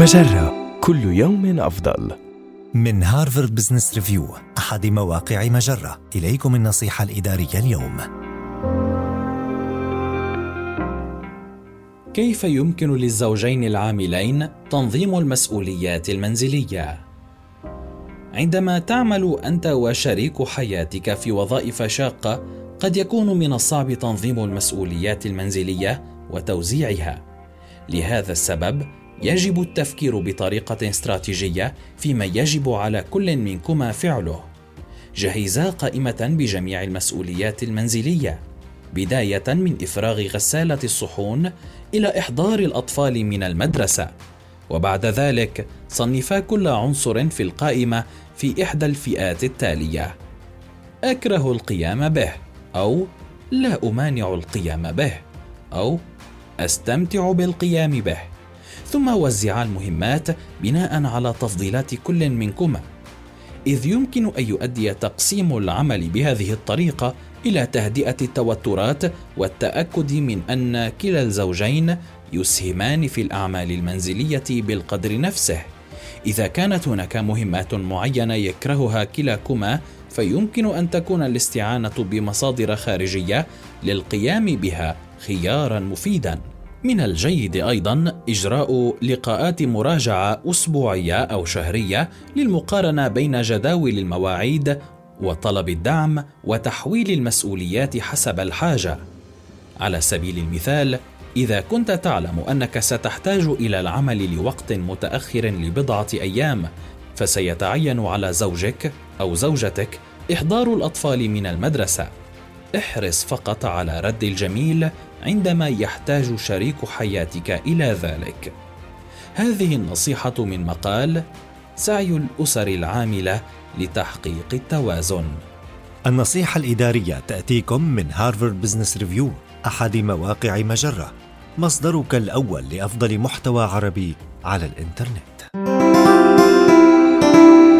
مجرة. كل يوم أفضل. من هارفارد بزنس ريفيو أحد مواقع مجرة. إليكم النصيحة الإدارية اليوم. كيف يمكن للزوجين العاملين تنظيم المسؤوليات المنزلية؟ عندما تعمل أنت وشريك حياتك في وظائف شاقة قد يكون من الصعب تنظيم المسؤوليات المنزلية وتوزيعها. لهذا السبب يجب التفكير بطريقة استراتيجية فيما يجب على كل منكما فعله. جهزا قائمة بجميع المسؤوليات المنزلية بداية من إفراغ غسالة الصحون إلى إحضار الأطفال من المدرسة. وبعد ذلك صنفا كل عنصر في القائمة في إحدى الفئات التالية. أكره القيام به أو لا أمانع القيام به أو أستمتع بالقيام به. ثم وزعا المهمات بناء على تفضيلات كل منكما. إذ يمكن أن يؤدي تقسيم العمل بهذه الطريقة إلى تهدئة التوترات والتأكد من أن كلا الزوجين يسهمان في الأعمال المنزلية بالقدر نفسه. إذا كانت هناك مهمات معينة يكرهها كلاكما فيمكن أن تكون الاستعانة بمصادر خارجية للقيام بها خيارا مفيدا. من الجيد أيضا إجراء لقاءات مراجعة أسبوعية أو شهرية للمقارنة بين جداول المواعيد وطلب الدعم وتحويل المسؤوليات حسب الحاجة. على سبيل المثال إذا كنت تعلم أنك ستحتاج إلى العمل لوقت متأخر لبضعة أيام فسيتعين على زوجك أو زوجتك إحضار الأطفال من المدرسة. احرص فقط على رد الجميل عندما يحتاج شريك حياتك إلى ذلك. هذه النصيحة من مقال سعي الأسر العاملة لتحقيق التوازن. النصيحة الإدارية تأتيكم من هارفارد بزنس ريفيو أحد مواقع مجرة مصدرك الأول لأفضل محتوى عربي على الإنترنت.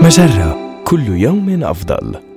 مجرة كل يوم أفضل.